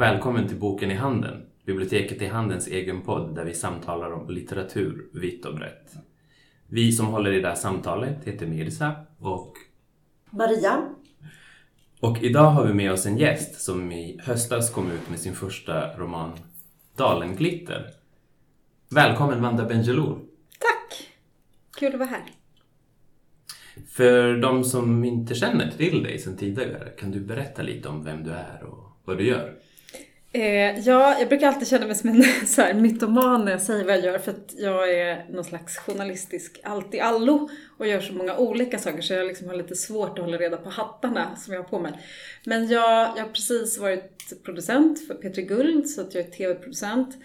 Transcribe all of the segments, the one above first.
Och välkommen till Boken i handen, biblioteket i handens egen podd där vi samtalar om litteratur vitt och brett. Vi som håller i det här samtalet heter Mirza och Maria. Och idag har vi med oss en gäst som i höstas kom ut med sin första roman Dalenglitter. Välkommen Vanda Benjelloul. Tack! Kul att vara här. För de som inte känner till dig sedan tidigare, kan du berätta lite om vem du är och vad du gör? Eh, ja, jag brukar alltid känna mig som en så här, mytoman när jag säger vad jag gör för att jag är någon slags journalistisk allt-i-allo och gör så många olika saker så jag liksom har lite svårt att hålla reda på hattarna som jag har på mig. Men jag, jag har precis varit producent för Petri Guld så att jag är tv-producent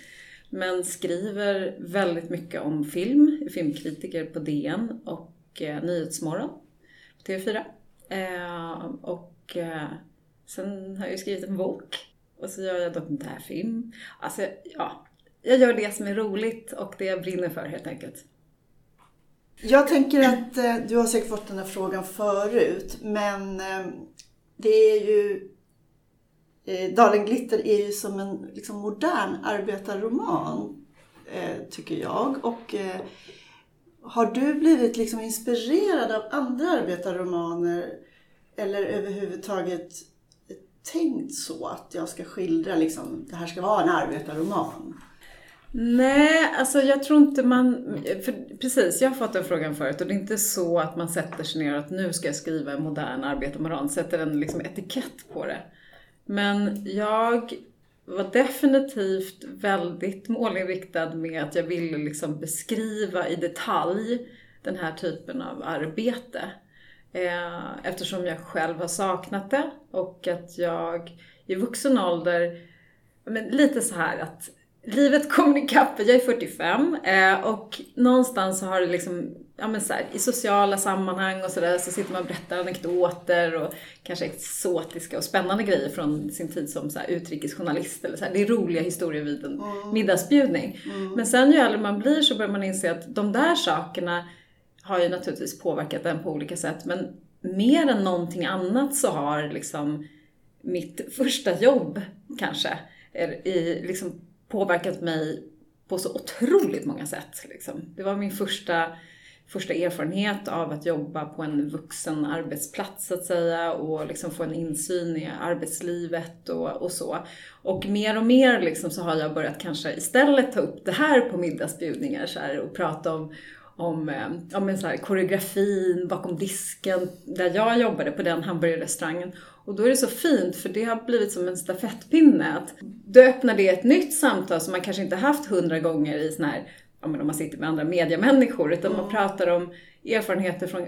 men skriver väldigt mycket om film, är filmkritiker på DN och eh, Nyhetsmorgon på TV4. Eh, och eh, sen har jag ju skrivit en bok och så gör jag dokumentärfilm. Alltså, ja. Jag gör det som är roligt och det jag brinner för helt enkelt. Jag tänker att eh, du har säkert fått den här frågan förut, men eh, det är ju eh, Dalen Glitter är ju som en liksom, modern arbetarroman, tycker jag. Och har du blivit liksom inspirerad av andra arbetarromaner eller överhuvudtaget tänkt så att jag ska skildra liksom, det här ska vara en arbetarroman? Nej, alltså jag tror inte man... För precis, jag har fått den frågan förut och det är inte så att man sätter sig ner och att nu ska jag skriva en modern arbetarroman, sätter en liksom etikett på det. Men jag var definitivt väldigt målinriktad med att jag ville liksom beskriva i detalj den här typen av arbete. Eh, eftersom jag själv har saknat det och att jag i vuxen ålder, men lite så här att livet kommer ikapp, jag är 45 eh, och någonstans så har det liksom, ja men så här, i sociala sammanhang och sådär så sitter man och berättar anekdoter och kanske exotiska och spännande grejer från sin tid som så här, utrikesjournalist eller så här. Det är roliga historier vid en mm. middagsbjudning. Mm. Men sen ju äldre man blir så börjar man inse att de där sakerna har ju naturligtvis påverkat en på olika sätt, men mer än någonting annat så har liksom mitt första jobb kanske är i, liksom påverkat mig på så otroligt många sätt. Liksom. Det var min första, första erfarenhet av att jobba på en vuxen arbetsplats så att säga och liksom få en insyn i arbetslivet och, och så. Och mer och mer liksom så har jag börjat kanske istället ta upp det här på middagsbjudningar så här, och prata om om, eh, om en så här, koreografin bakom disken där jag jobbade på den hamburgerrestaurangen. Och då är det så fint för det har blivit som en stafettpinne. Att då öppnar det ett nytt samtal som man kanske inte haft hundra gånger i sån här, ja men om man sitter med andra mediamänniskor, utan man pratar om erfarenheter från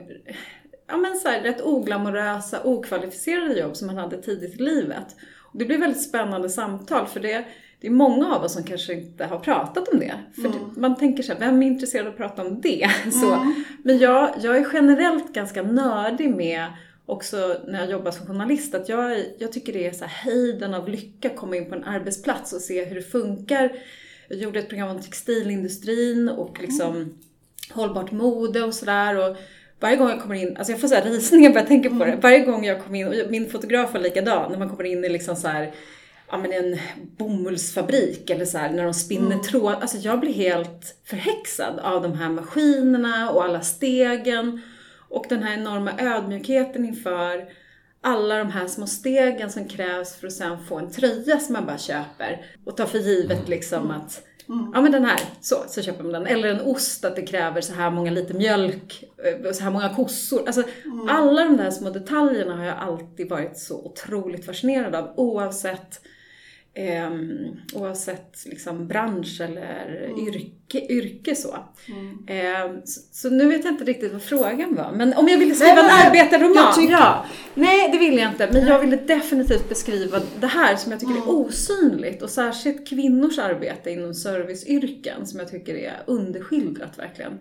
ja men så här, rätt oglamorösa, okvalificerade jobb som man hade tidigt i livet. Och det blir väldigt spännande samtal för det det är många av oss som kanske inte har pratat om det. För mm. man tänker så här, vem är intresserad av att prata om det? Så, mm. Men jag, jag är generellt ganska nördig med också när jag jobbar som journalist, att jag, jag tycker det är så här höjden av lycka att komma in på en arbetsplats och se hur det funkar. Jag gjorde ett program om textilindustrin och liksom mm. hållbart mode och sådär. Varje gång jag kommer in, alltså jag får så här rysningar bara jag tänker på det. Mm. Varje gång jag kommer in, och min fotograf var likadan, när man kommer in i liksom så här ja, men en bomullsfabrik eller så här, när de spinner mm. tråd. Alltså jag blir helt förhäxad av de här maskinerna och alla stegen och den här enorma ödmjukheten inför alla de här små stegen som krävs för att sen få en tröja som man bara köper och tar för givet mm. liksom att Mm. Ja men den här, så, så köper man den. Eller en ost, att det kräver så här många liter mjölk, eh, så här många kossor. Alltså mm. alla de där små detaljerna har jag alltid varit så otroligt fascinerad av oavsett Eh, oavsett liksom bransch eller mm. yrke, yrke så. Mm. Eh, så. så. nu vet jag inte riktigt vad frågan var. Men om jag ville skriva nej, en arbetarroman? Tycker... Ja. Nej, det vill jag inte. Men jag ville definitivt beskriva det här som jag tycker mm. är osynligt och särskilt kvinnors arbete inom serviceyrken som jag tycker är underskildrat verkligen.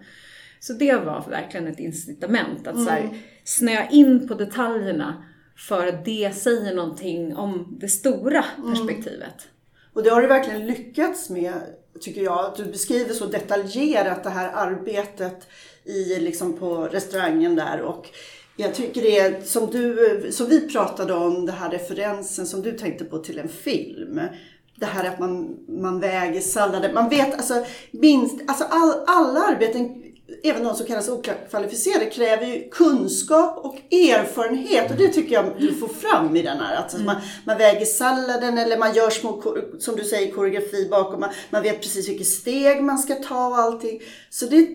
Så det var verkligen ett incitament att så här, mm. snöa in på detaljerna för att det säger någonting om det stora mm. perspektivet. Mm. Och det har du verkligen lyckats med, tycker jag. Att du beskriver så detaljerat det här arbetet i, liksom på restaurangen där. Och Jag tycker det är som, du, som vi pratade om, den här referensen som du tänkte på till en film. Det här att man, man väger salladen. Man vet alltså, minst, alltså all, alla arbeten även de som kallas okvalificerade kräver ju kunskap och erfarenhet och det tycker jag du får fram i den här. Alltså man, man väger salladen eller man gör små, som du säger, koreografi bakom. Man, man vet precis vilket steg man ska ta och allting. Så det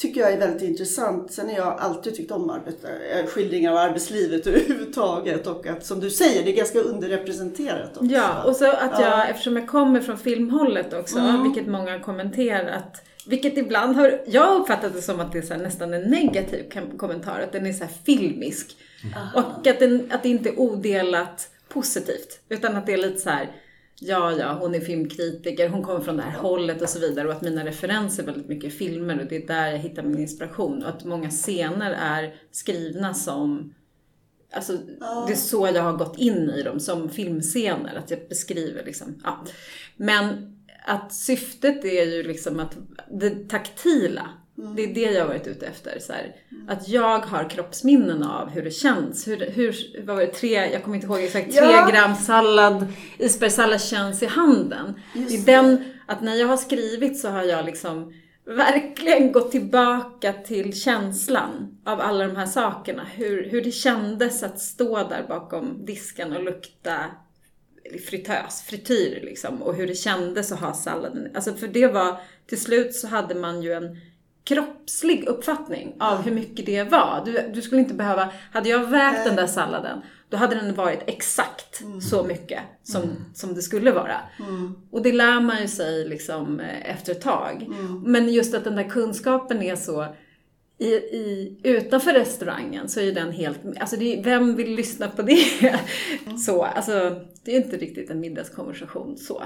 tycker jag är väldigt intressant. Sen har jag alltid tyckt om arbete, eh, skildringar av arbetslivet överhuvudtaget och att som du säger, det är ganska underrepresenterat också. Ja, och så att jag, ja. eftersom jag kommer från filmhållet också, mm. vilket många har kommenterat, vilket ibland har, jag har uppfattat det som att det är nästan en negativ kommentar, att den är så filmisk. Mm. Och att, den, att det inte är odelat positivt, utan att det är lite så här ja, ja, hon är filmkritiker, hon kommer från det här hållet och så vidare. Och att mina referenser är väldigt mycket filmer och det är där jag hittar min inspiration. Och att många scener är skrivna som Alltså, oh. det är så jag har gått in i dem, som filmscener. Att jag beskriver liksom, ja. Men att syftet är ju liksom att det taktila, mm. det är det jag har varit ute efter. Så mm. Att jag har kroppsminnen av hur det känns. Hur, hur, vad var det, tre, jag kommer inte ihåg exakt, tre ja. gram sallad, isbergssallad känns i handen. Just det är den, att när jag har skrivit så har jag liksom verkligen gått tillbaka till känslan av alla de här sakerna. Hur, hur det kändes att stå där bakom disken och lukta fritös, frityr liksom. Och hur det kändes att ha salladen. Alltså för det var, till slut så hade man ju en kroppslig uppfattning av hur mycket det var. Du, du skulle inte behöva, hade jag vägt den där salladen, då hade den varit exakt mm. så mycket som, mm. som det skulle vara. Mm. Och det lär man ju sig liksom eh, efter ett tag. Mm. Men just att den där kunskapen är så i, i, utanför restaurangen så är den helt, alltså det, vem vill lyssna på det? Mm. så, alltså det är inte riktigt en middagskonversation så.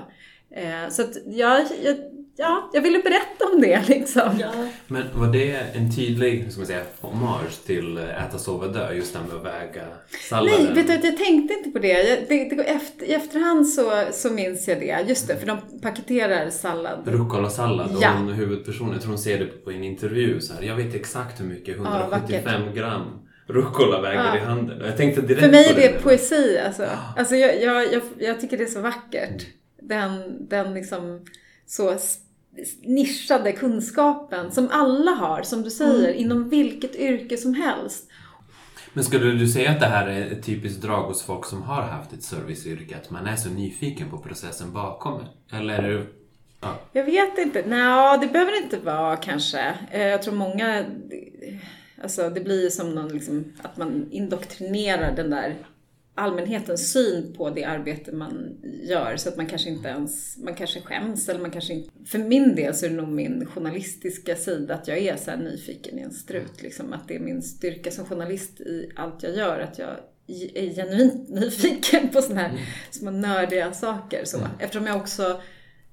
Eh, så att jag, jag ja, jag ville berätta om det liksom. Ja. Men var det en tydlig ska man säga, hommage till Äta, sova, dö? Just det här med att väga salladen? Nej, vet du att jag tänkte inte på det. Jag, det, det efter, I efterhand så, så minns jag det. Just det, för de paketerar sallad. Rucola-sallad. Ja. Och hon, huvudpersonen, jag tror hon ser det på en intervju så här. Jag vet exakt hur mycket, 175 ja, gram rucola väger ja. i handen. Och jag tänkte direkt För mig är det, det poesi alltså. Ja. Alltså jag, jag, jag, jag, tycker det är så vackert. Den, den liksom så nischade kunskapen som alla har, som du säger, mm. inom vilket yrke som helst. Men skulle du säga att det här är ett typiskt drag hos folk som har haft ett serviceyrke, att man är så nyfiken på processen bakom? Eller är det Ja. Jag vet inte. Nej, det behöver det inte vara kanske. Eh, jag tror många... Alltså det blir som någon, liksom, att man indoktrinerar den där allmänhetens syn på det arbete man gör så att man kanske inte ens, man kanske skäms eller man kanske inte... För min del så är det nog min journalistiska sida att jag är så nyfiken i en strut liksom. Att det är min styrka som journalist i allt jag gör, att jag är genuint nyfiken på sådana här mm. små nördiga saker. Så. Mm. Eftersom jag också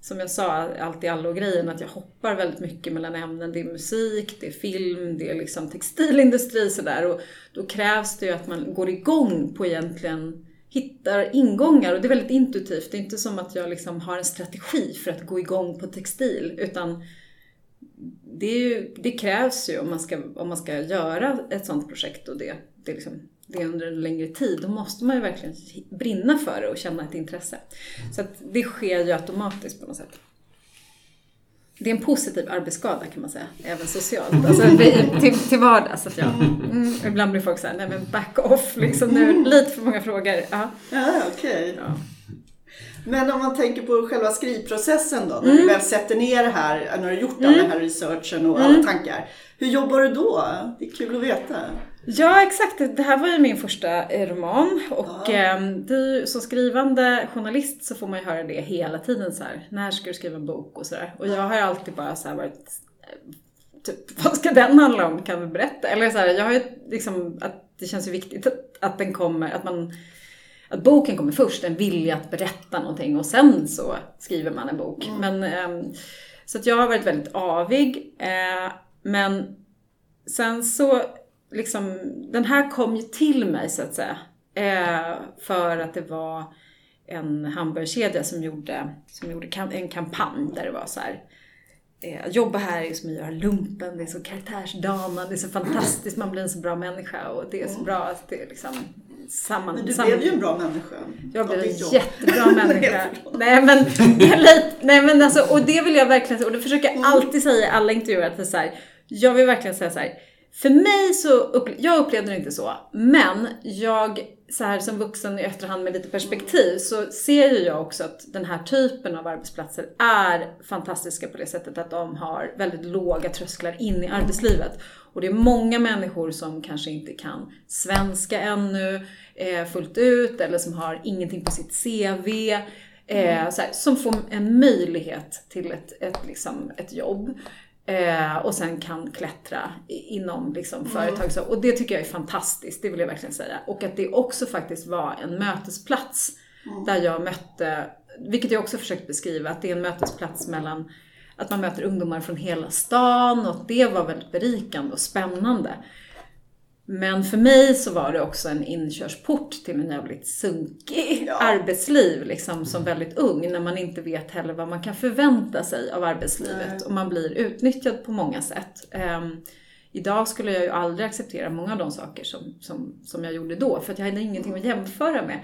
som jag sa, allt i allo grejen att jag hoppar väldigt mycket mellan ämnen. Det är musik, det är film, det är liksom textilindustri sådär. Och då krävs det ju att man går igång på egentligen hittar ingångar och det är väldigt intuitivt. Det är inte som att jag liksom har en strategi för att gå igång på textil utan det, ju, det krävs ju om man, ska, om man ska göra ett sånt projekt och det, det liksom det under en längre tid, då måste man ju verkligen brinna för det och känna ett intresse. Så att det sker ju automatiskt på något sätt. Det är en positiv arbetsskada kan man säga, även socialt. Alltså till, till vardags. Att jag, mm, ibland blir folk såhär, nej men back off liksom nu, lite för många frågor. Ja, ja okej. Okay. Ja. Men om man tänker på själva skrivprocessen då, när mm. du väl sätter ner det här, när du har gjort mm. all den här researchen och alla mm. tankar. Hur jobbar du då? Det är kul att veta. Ja, exakt. Det här var ju min första roman och ja. Ehm, som skrivande journalist så får man ju höra det hela tiden så här. När ska du skriva en bok och sådär. Och jag har ju alltid bara så varit typ, vad ska den handla om? Kan du berätta? Eller så här, jag har ju liksom, att det känns ju viktigt att, att den kommer, att man att boken kommer först, en vilja att berätta någonting och sen så skriver man en bok. Mm. Men, ehm, så att jag har varit väldigt avig. Eh, men sen så liksom, den här kom ju till mig så att säga. Eh, för att det var en hamburgerkedja som gjorde, som gjorde en kampanj där det var så här, eh, jobba här är som att göra lumpen, det är så karaktärsdanande, det är så fantastiskt, man blir en så bra människa och det är så bra att det är liksom samman... Men du samman- blev ju en bra människa. jag blev en jobb. jättebra människa. nej men, lite, nej men alltså, och det vill jag verkligen säga, och det försöker jag alltid säga i alla intervjuer att det är så här, jag vill verkligen säga så här. För mig så, upple- jag upplevde det inte så, men jag så här som vuxen i efterhand med lite perspektiv så ser ju jag också att den här typen av arbetsplatser är fantastiska på det sättet att de har väldigt låga trösklar in i arbetslivet. Och det är många människor som kanske inte kan svenska ännu eh, fullt ut eller som har ingenting på sitt CV. Eh, så här, som får en möjlighet till ett, ett, liksom, ett jobb. Eh, och sen kan klättra inom liksom, företag. Så, och det tycker jag är fantastiskt, det vill jag verkligen säga. Och att det också faktiskt var en mötesplats där jag mötte, vilket jag också försökt beskriva, att det är en mötesplats mellan att man möter ungdomar från hela stan och det var väldigt berikande och spännande. Men för mig så var det också en inkörsport till en jävligt sunkig Ja. arbetsliv liksom som väldigt ung när man inte vet heller vad man kan förvänta sig av arbetslivet Nej. och man blir utnyttjad på många sätt. Ehm, idag skulle jag ju aldrig acceptera många av de saker som, som, som jag gjorde då för jag hade ingenting att jämföra med.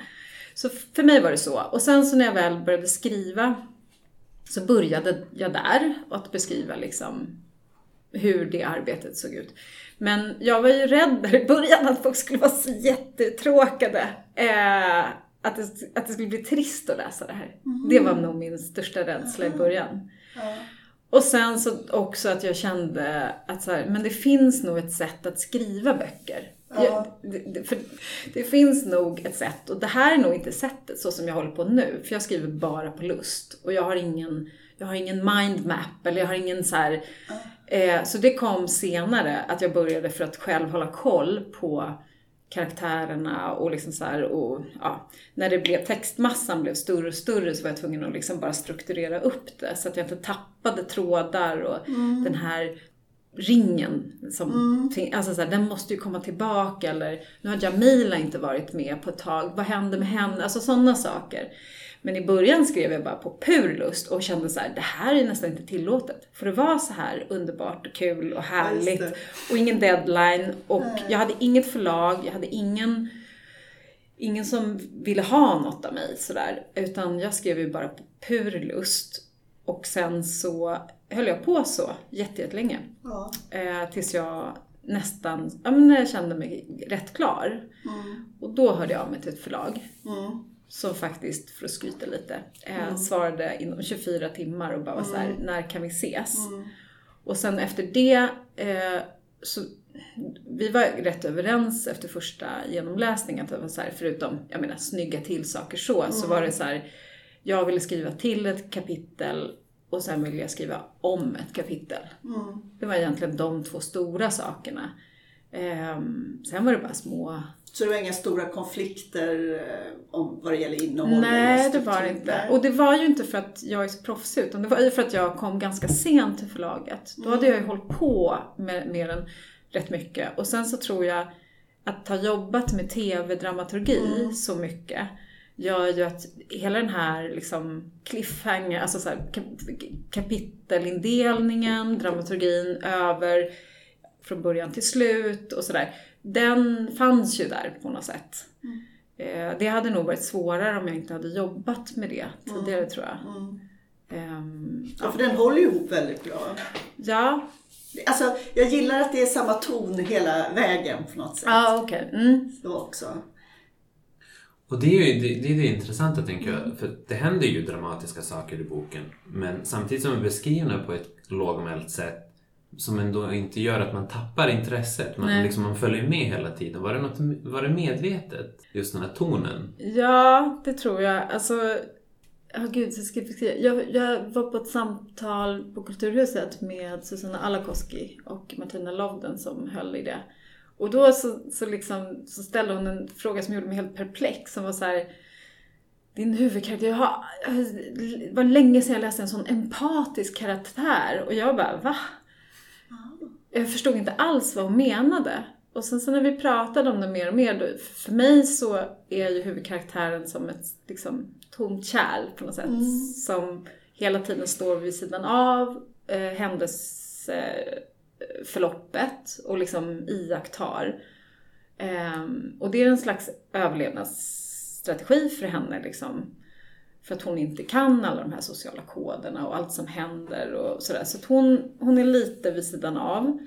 Så för mig var det så. Och sen så när jag väl började skriva så började jag där att beskriva liksom hur det arbetet såg ut. Men jag var ju rädd där i början att folk skulle vara så jättetråkade. Eh, att, det, att det skulle bli trist att läsa det här. Det var nog min största rädsla i början. Ja. Och sen så också att jag kände att så här, men det finns nog ett sätt att skriva böcker. Ja. Jag, det, det, för det finns nog ett sätt och det här är nog inte sättet så som jag håller på nu. För jag skriver bara på lust och jag har ingen, jag har ingen mindmap eller jag har ingen så här. Eh, så det kom senare att jag började för att själv hålla koll på karaktärerna och liksom så här, och ja, när det blev, textmassan blev större och större så var jag tvungen att liksom bara strukturera upp det så att jag inte tappade trådar och den här ringen som, fin- alltså så här, den måste ju komma tillbaka eller nu har Jamila inte varit med på ett tag, vad händer med henne? Alltså sådana saker. Men i början skrev jag bara på pur lust och kände så här, det här är nästan inte tillåtet. För det var så här underbart och kul och härligt och ingen deadline och jag hade inget förlag, jag hade ingen ingen som ville ha något av mig sådär. Utan jag skrev ju bara på pur lust. Och sen så höll jag på så jätte- jättelänge. Ja. Eh, tills jag nästan, ja men när jag kände mig rätt klar. Mm. Och då hörde jag av mig till ett förlag. Mm. Som faktiskt, för att skryta lite, eh, svarade inom 24 timmar och bara var så här, när kan vi ses? Mm. Och sen efter det, eh, så vi var rätt överens efter första genomläsningen att det var så här, förutom, jag menar snygga till saker så, så var det så här, jag ville skriva till ett kapitel och sen ville jag skriva om ett kapitel. Mm. Det var egentligen de två stora sakerna. Ehm, sen var det bara små Så det var inga stora konflikter eh, om vad det gäller innehåll? Nej, det var det inte. Och det var ju inte för att jag är så proffsig, utan det var ju för att jag kom ganska sent till förlaget. Då hade jag ju hållit på med, med den rätt mycket. Och sen så tror jag att ha jobbat med TV-dramaturgi så mycket gör ju att hela den här liksom cliffhanger, alltså så här, kap- kapitelindelningen, dramaturgin över från början till slut och sådär. Den fanns ju där på något sätt. Eh, Det hade nog varit svårare om jag inte hade jobbat med det tidigare tror jag. Mm. Ehm, Ja, för den håller ju ihop väldigt bra. ja, Alltså, jag gillar att det är samma ton hela vägen på något sätt. ja okej. Mm. Så också. Och det är ju det, det, är det intressanta tänker jag, för det händer ju dramatiska saker i boken. Men samtidigt som de beskrivna på ett lågmält sätt som ändå inte gör att man tappar intresset. Man, liksom, man följer med hela tiden. Var det, något, var det medvetet? Just den här tonen? Ja, det tror jag. Alltså, ja gud, så ska jag, beskriva. jag, jag var på ett samtal på Kulturhuset med Susanna Alakoski och Martina Lovden som höll i det. Och då så, så, liksom, så ställde hon en fråga som gjorde mig helt perplex, som var så här din huvudkaraktär, jag har, det var länge sedan jag läste en sån empatisk karaktär. Och jag bara, va? Jag förstod inte alls vad hon menade. Och sen så när vi pratade om det mer och mer, då, för mig så är ju huvudkaraktären som ett liksom, tomt kärl på något sätt. Som hela tiden står vid sidan av eh, händelseförloppet och liksom iakttar. Eh, och det är en slags överlevnadsstrategi för henne liksom. För att hon inte kan alla de här sociala koderna och allt som händer och sådär. Så att hon, hon är lite vid sidan av.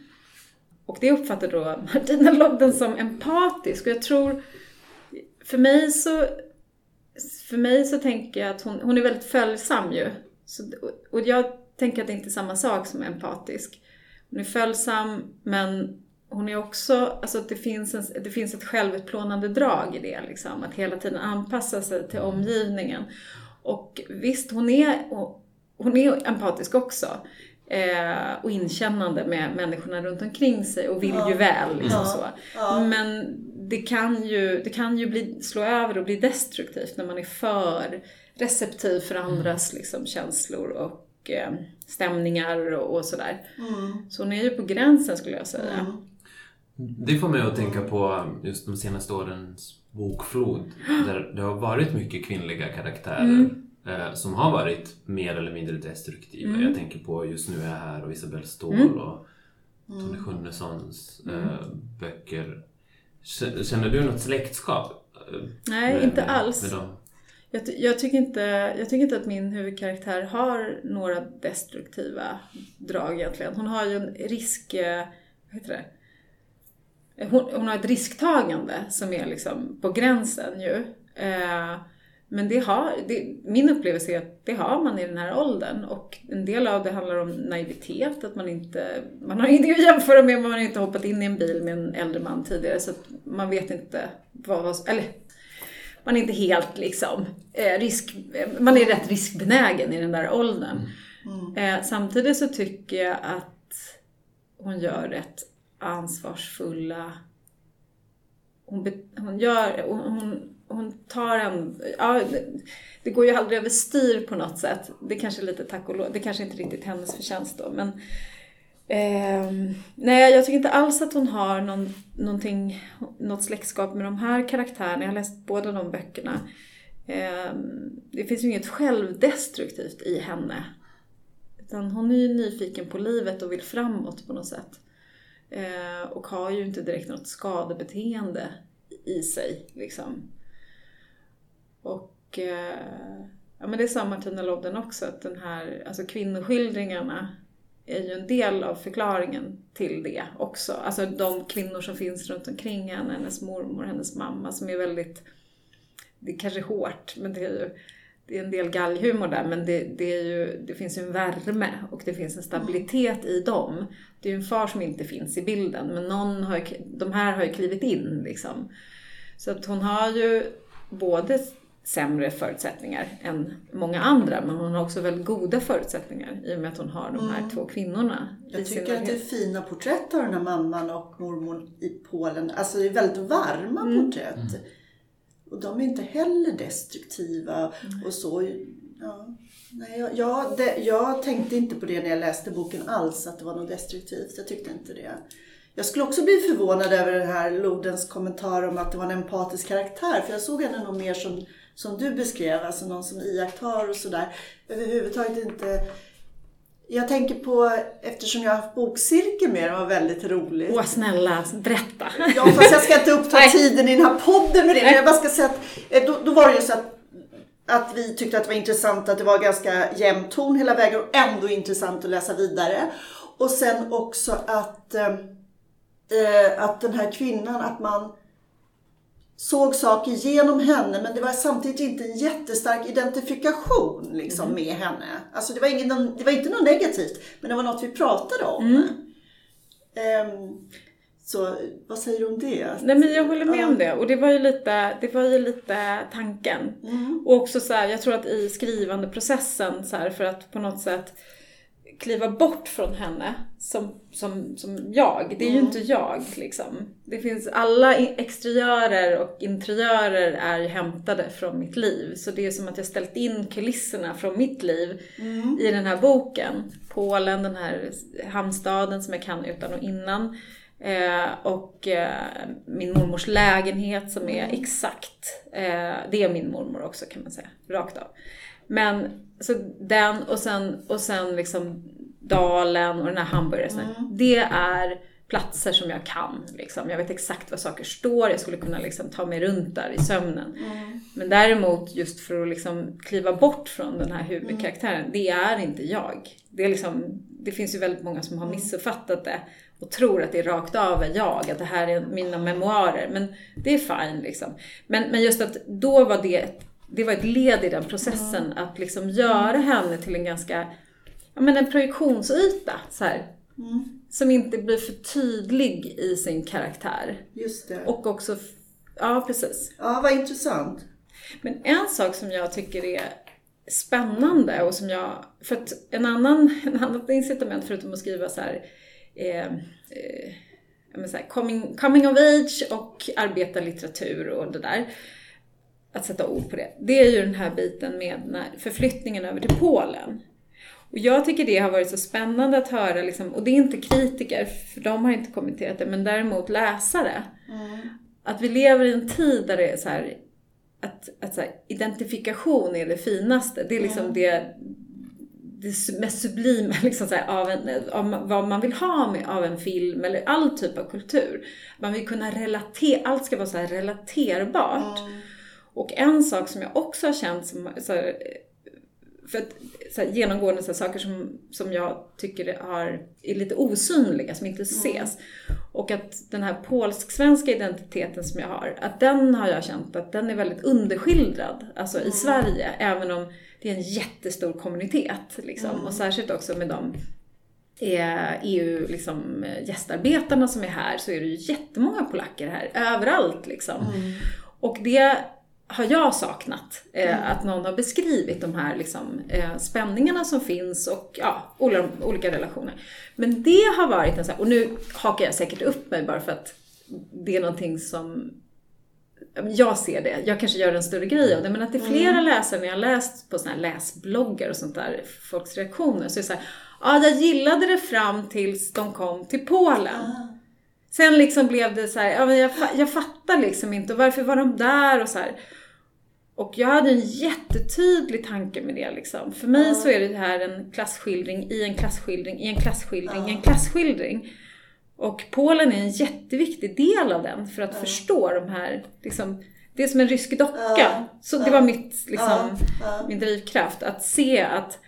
Och det uppfattar då Martina Lobden som empatisk. Och jag tror, för mig så, för mig så tänker jag att hon, hon är väldigt följsam ju. Så, och jag tänker att det inte är samma sak som empatisk. Hon är följsam, men hon är också, alltså det finns, en, det finns ett självutplånande drag i det liksom. Att hela tiden anpassa sig till omgivningen. Och visst, hon är, hon är empatisk också. Eh, och inkännande med människorna runt omkring sig och vill ja. ju väl. Liksom ja. så. Ja. Men det kan, ju, det kan ju bli, slå över och bli destruktivt när man är för receptiv för andras mm. liksom, känslor och eh, stämningar och, och sådär. Mm. Så hon är ju på gränsen skulle jag säga. Mm. Det får mig att tänka på just de senaste årens bokflod där det har varit mycket kvinnliga karaktärer mm. eh, som har varit mer eller mindre destruktiva. Mm. Jag tänker på Just nu är jag här och Isabelle Ståhl mm. och Tony mm. Schunnessons eh, mm. böcker. Känner du något släktskap? Eh, Nej, med, inte alls. Med dem? Jag, jag, tycker inte, jag tycker inte att min huvudkaraktär har några destruktiva drag egentligen. Hon har ju en risk... Eh, vad heter det? Hon, hon, har ett risktagande som är liksom på gränsen ju. Eh, men det har, det, min upplevelse är att det har man i den här åldern och en del av det handlar om naivitet, att man inte, man har ingenting att jämföra med, man har inte hoppat in i en bil med en äldre man tidigare så att man vet inte vad, vad eller man är inte helt liksom eh, risk, man är rätt riskbenägen i den där åldern. Mm. Eh, samtidigt så tycker jag att hon gör rätt ansvarsfulla... Hon, hon gör... Hon, hon tar en... Ja, det går ju aldrig överstyr på något sätt. Det kanske är lite tack och lov. Det kanske inte riktigt hennes förtjänst då, men... Eh, nej, jag tycker inte alls att hon har någon, någonting, något släktskap med de här karaktärerna. Jag har läst båda de böckerna. Eh, det finns ju inget självdestruktivt i henne. Utan hon är ju nyfiken på livet och vill framåt på något sätt. Eh, och har ju inte direkt något skadebeteende i sig. Liksom. Och eh, ja, men det sa Martina typ Lodden också, att den här, alltså kvinnoskildringarna är ju en del av förklaringen till det också. Alltså de kvinnor som finns runt omkring henne, hennes mormor, hennes mamma som är väldigt, det är kanske hårt, men det är ju det är en del galghumor där, men det, det, är ju, det finns ju en värme och det finns en stabilitet i dem. Det är ju en far som inte finns i bilden, men någon har, de här har ju klivit in liksom. Så att hon har ju både sämre förutsättningar än många andra, men hon har också väldigt goda förutsättningar i och med att hon har de här mm. två kvinnorna. Jag tycker att det är fina porträtt av den här mamman och mormor i Polen. Alltså det är väldigt varma mm. porträtt. Och de är inte heller destruktiva mm. och så. Ja. Nej, jag, jag, det, jag tänkte inte på det när jag läste boken alls, att det var något destruktivt. Jag tyckte inte det. Jag skulle också bli förvånad över den här Lodens kommentar om att det var en empatisk karaktär. För jag såg henne nog mer som, som du beskrev, alltså någon som iakttar och sådär. Överhuvudtaget inte jag tänker på, eftersom jag har haft bokcirkel med det var väldigt roligt. Åh snälla, berätta! Ja, fast jag ska inte uppta tiden i den här podden med det. Men jag bara ska säga att eh, då, då var det ju så att, att vi tyckte att det var intressant att det var ganska jämn ton hela vägen och ändå intressant att läsa vidare. Och sen också att, eh, eh att den här kvinnan, att man såg saker genom henne men det var samtidigt inte en jättestark identifikation liksom, mm. med henne. Alltså det var, ingen, det var inte något negativt men det var något vi pratade om. Mm. Um, så vad säger du om det? Nej men jag håller med om det och det var ju lite, det var ju lite tanken. Mm. Och också så här, jag tror att i skrivandeprocessen så här, för att på något sätt kliva bort från henne som, som, som jag. Det är mm. ju inte jag liksom. Det finns, alla exteriörer och interiörer är ju hämtade från mitt liv. Så det är som att jag ställt in kulisserna från mitt liv mm. i den här boken. Polen, den här hamnstaden som jag kan utan och innan. Eh, och eh, min mormors lägenhet som är mm. exakt, eh, det är min mormor också kan man säga, rakt av. Men så den och sen, och sen liksom Dalen och den här hamburgerrestaurangen. Det är platser som jag kan. Liksom. Jag vet exakt vad saker står, jag skulle kunna liksom, ta mig runt där i sömnen. Men däremot just för att liksom, kliva bort från den här huvudkaraktären, det är inte jag. Det, är liksom, det finns ju väldigt många som har missuppfattat det och tror att det är rakt av är jag, att det här är mina memoarer. Men det är fine liksom. Men, men just att då var det, det var ett led i den processen att liksom göra henne till en ganska, ja men en projektionsyta så här, Som inte blir för tydlig i sin karaktär. Just det. Och också, ja precis. Ja, vad intressant. Men en sak som jag tycker är spännande och som jag, för att en annan, en annan incitament förutom att skriva så här, eh, eh, så här, coming, coming of age och arbeta litteratur och det där, att sätta ord på det, det är ju den här biten med när, förflyttningen över till Polen. Och jag tycker det har varit så spännande att höra, liksom, och det är inte kritiker, för de har inte kommenterat det, men däremot läsare. Att vi lever i en tid där det är så här, att, att så här, identifikation är det finaste. Det är liksom det, det mest sublima liksom så här, av, en, av vad man vill ha med, av en film eller all typ av kultur. Man vill kunna relatera, allt ska vara så här relaterbart. Och en sak som jag också har känt som, så här, för att, så här, genomgående så här, saker som, som jag tycker har, är lite osynliga, som inte ses. Och att den här polsk-svenska identiteten som jag har, att den har jag känt att den är väldigt underskildrad, alltså i Sverige, även om det är en jättestor kommunitet. Liksom. Och särskilt också med de EU liksom, gästarbetarna som är här så är det ju jättemånga polacker här, överallt liksom. Och det har jag saknat. Eh, Att någon har beskrivit de här liksom, eh, spänningarna som finns och ja, olika, olika relationer. Men det har varit en sån här, och nu hakar jag säkert upp mig bara för att det är någonting som jag ser det, jag kanske gör en större grej av det, men att det är flera läsare när jag har läst på såna här läsbloggar och sånt där, folks reaktioner, så är det så här, ja, jag gillade det fram tills de kom till Polen. Sen liksom blev det så här, ja, men jag, jag fattar liksom inte, och varför var de där och så här. Och jag hade en jättetydlig tanke med det liksom. För mig så är det här en klasskildring i en klasskildring i en klasskildring i en klasskildring. Och Polen är en jätteviktig del av den för att förstå de här, liksom, det är som en rysk docka. Så det var mitt, liksom, min drivkraft, att se att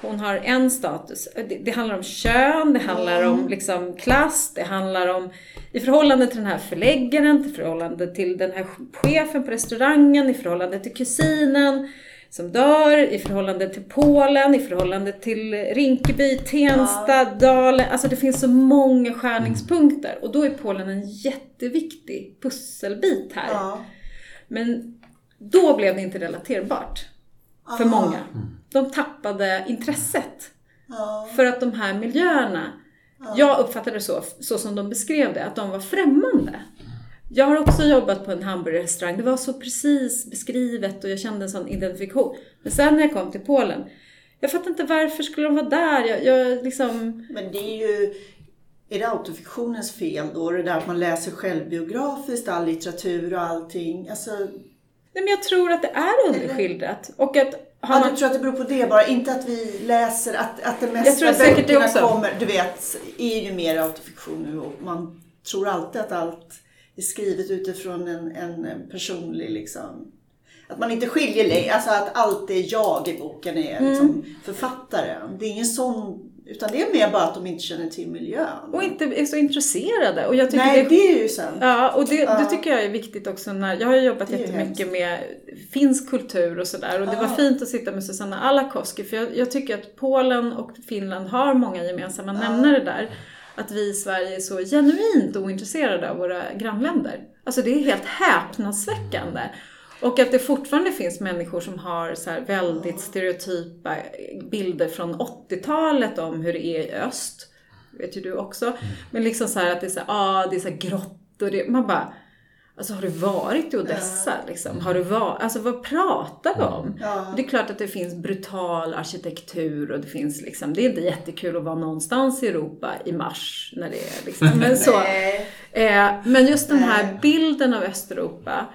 hon har en status. Det, det handlar om kön, det handlar om liksom klass, det handlar om i förhållande till den här förläggaren, i förhållande till den här chefen på restaurangen, i förhållande till kusinen som dör, i förhållande till Polen, i förhållande till Rinkeby, Tensta, Dalen. Alltså det finns så många skärningspunkter och då är Polen en jätteviktig pusselbit här. Ja. Men då blev det inte relaterbart för många. De tappade intresset. Ja. För att de här miljöerna, jag uppfattade det så, så som de beskrev det, att de var främmande. Jag har också jobbat på en hamburgerrestaurang, det var så precis beskrivet och jag kände en sån identifikation. Men sen när jag kom till Polen, jag fattar inte varför skulle de vara där? Jag, jag liksom... Men det är ju... Är det autofiktionens fel då? Det där att man läser självbiografiskt, all litteratur och allting. Alltså, Nej men jag tror att det är underskildrat. Och att ja, man... du tror att det beror på det bara? Inte att vi läser, att, att det Jag mesta tror säkert det böckerna också. kommer, du vet, är ju mer autofiktion nu och man tror alltid att allt är skrivet utifrån en, en personlig liksom att man inte skiljer längre, alltså att allt det jag i boken är Mm. liksom författaren. Det är ingen sån, utan det är mer bara att de inte känner till miljön. Och inte är så intresserade. Och jag tycker Nej, det det är ju sant. Ja, och det, Ja. det tycker jag är viktigt också när, jag har ju jobbat jättemycket med finsk kultur och sådär och det var Ja. fint att sitta med Susanna Alakoski för jag, jag tycker att Polen och Finland har många gemensamma nämnare där. Att vi i Sverige är så genuint ointresserade av våra grannländer. Alltså det är helt häpnadsväckande. Och att det fortfarande finns människor som har så väldigt stereotypa bilder från 80-talet om hur det är i öst. vet ju du också. Men liksom så här att det är så här, ah, det är så grått och det, man bara Alltså har du varit i Odessa liksom? Har du varit, alltså vad pratar vi om? Ja. Det är klart att det finns brutal arkitektur och det finns liksom, det är inte jättekul att vara någonstans i Europa i mars när det är liksom, men så. Eh, men just den här bilden av Östeuropa,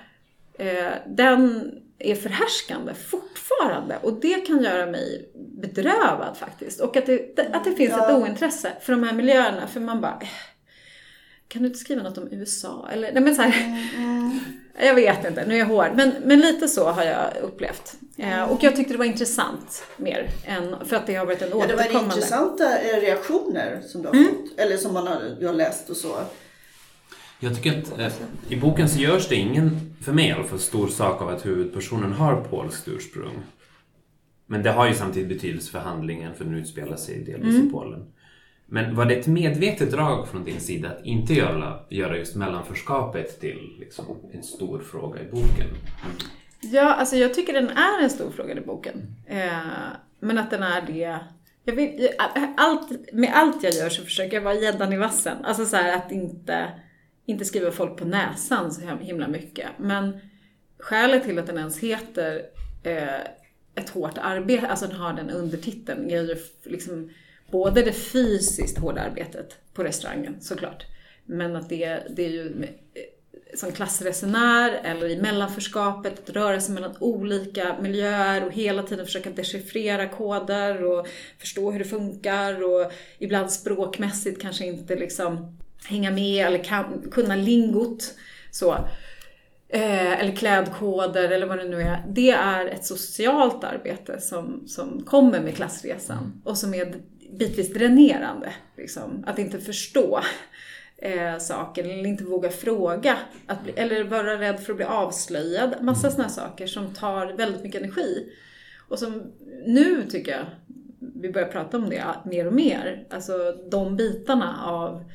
den är förhärskande fortfarande. Och det kan göra mig bedrövad faktiskt. Och att det, att det finns Ja. ett ointresse för de här miljöerna. För man bara, eh, kan du inte skriva något om USA? Eller, nej men så här, jag vet inte, nu är jag hård. Men, men lite så har jag upplevt. Eh, och jag tyckte det var intressant mer, än, för att det har varit en Ja, det var återkommande... intressanta eh, reaktioner som du har Mm. fått. Eller som man har, du har läst och så. Jag tycker att eh, i boken så görs det ingen, för mig i alla fall, stor sak av att huvudpersonen har polskt ursprung. Men det har ju samtidigt betydelse för handlingen för den utspelar sig delvis i Polen. Men var det ett medvetet drag från din sida att inte göra, göra just mellanförskapet till liksom, en stor fråga i boken? Ja, alltså jag tycker den är en stor fråga i boken. Eh, men att den är det... Vill, allt, med allt jag gör så försöker jag vara gäddan i vassen. Alltså så här att inte, inte skriva folk på näsan så himla mycket. Men skälet till att den ens heter eh, ett hårt arbete, alltså den har den undertiteln, är ju liksom både det fysiskt hårda arbetet på restaurangen såklart. Men att det, det är ju eh, som klassresenär eller i mellanförskapet, att röra sig mellan olika miljöer och hela tiden försöka dechiffrera koder och förstå hur det funkar och ibland språkmässigt kanske inte liksom hänga med eller kan, kunna lingot. Så. Eh, eller klädkoder eller vad det nu är. Det är ett socialt arbete som, som kommer med klassresan och som är bitvis dränerande. Liksom. Att inte förstå eh, saker eller inte våga fråga. Att bli, eller vara rädd för att bli avslöjad. Massa sådana saker som tar väldigt mycket energi. Och som nu tycker jag vi börjar prata om det mer och mer. Alltså de bitarna av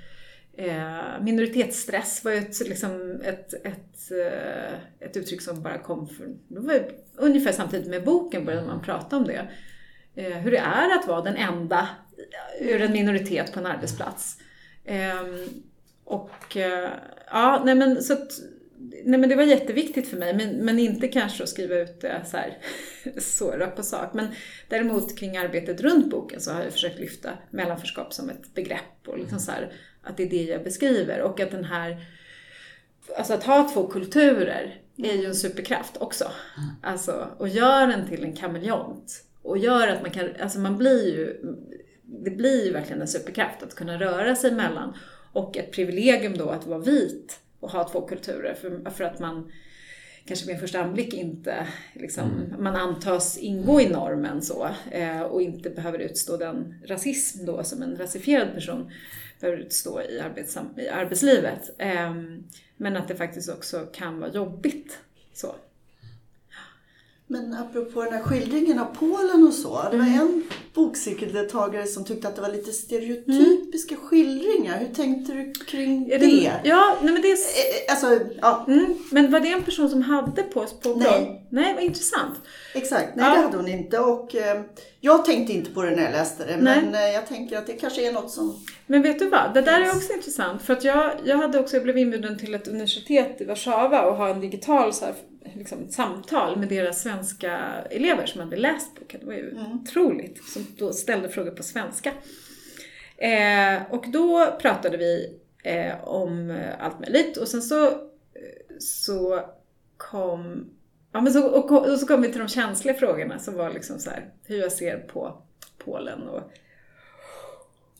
eh, minoritetsstress var ju ett, liksom ett, ett, eh, ett uttryck som bara kom för, det var ungefär samtidigt med boken började man prata om det. Eh, hur det är att vara den enda ur en minoritet på en arbetsplats. Ehm, och eh, ja, nej men så att, Nej men det var jätteviktigt för mig, men, men inte kanske att skriva ut det så här så rakt på sak. Men däremot kring arbetet runt boken så har jag försökt lyfta mellanförskap som ett begrepp och liksom så här, att det är det jag beskriver. Och att den här, alltså att ha två kulturer är ju en superkraft också. Alltså, och gör den till en kameleont. Och gör att man kan, alltså man blir ju, det blir ju verkligen en superkraft att kunna röra sig mellan. Och ett privilegium då att vara vit och ha två kulturer. För, för att man kanske en första anblick inte, liksom, man antas ingå i normen så. Eh, och inte behöver utstå den rasism då som en rasifierad person behöver utstå i, arbetssam, i arbetslivet. Eh, men att det faktiskt också kan vara jobbigt. Så. Men apropå den här skildringen av Polen och så. Det var Mm. en bokcirkeldeltagare som tyckte att det var lite stereotypiska skildringar. Hur tänkte du kring Är det? Ja, nej men det är... Eh, Alltså, ja, Mm, men var det en person som hade på på Nej. Nej, vad intressant. exakt. Nej, Ja. det hade hon inte. Och eh, jag tänkte inte på det när jag läste det. Nej. Men eh, jag tänker att det kanske är något som... Men vet du vad? Det där är också intressant. För att jag, jag hade också, jag blev inbjuden till ett universitet i Warszawa och ha en digital så här, liksom, samtal med deras svenska elever som hade läst boken. Det var ju otroligt. Som då ställde frågor på svenska. Eh, och då pratade vi eh, om allt möjligt och sen så, så kom Ja, men så, och, och så kom vi till de känsliga frågorna som var liksom så här, hur jag ser på Polen och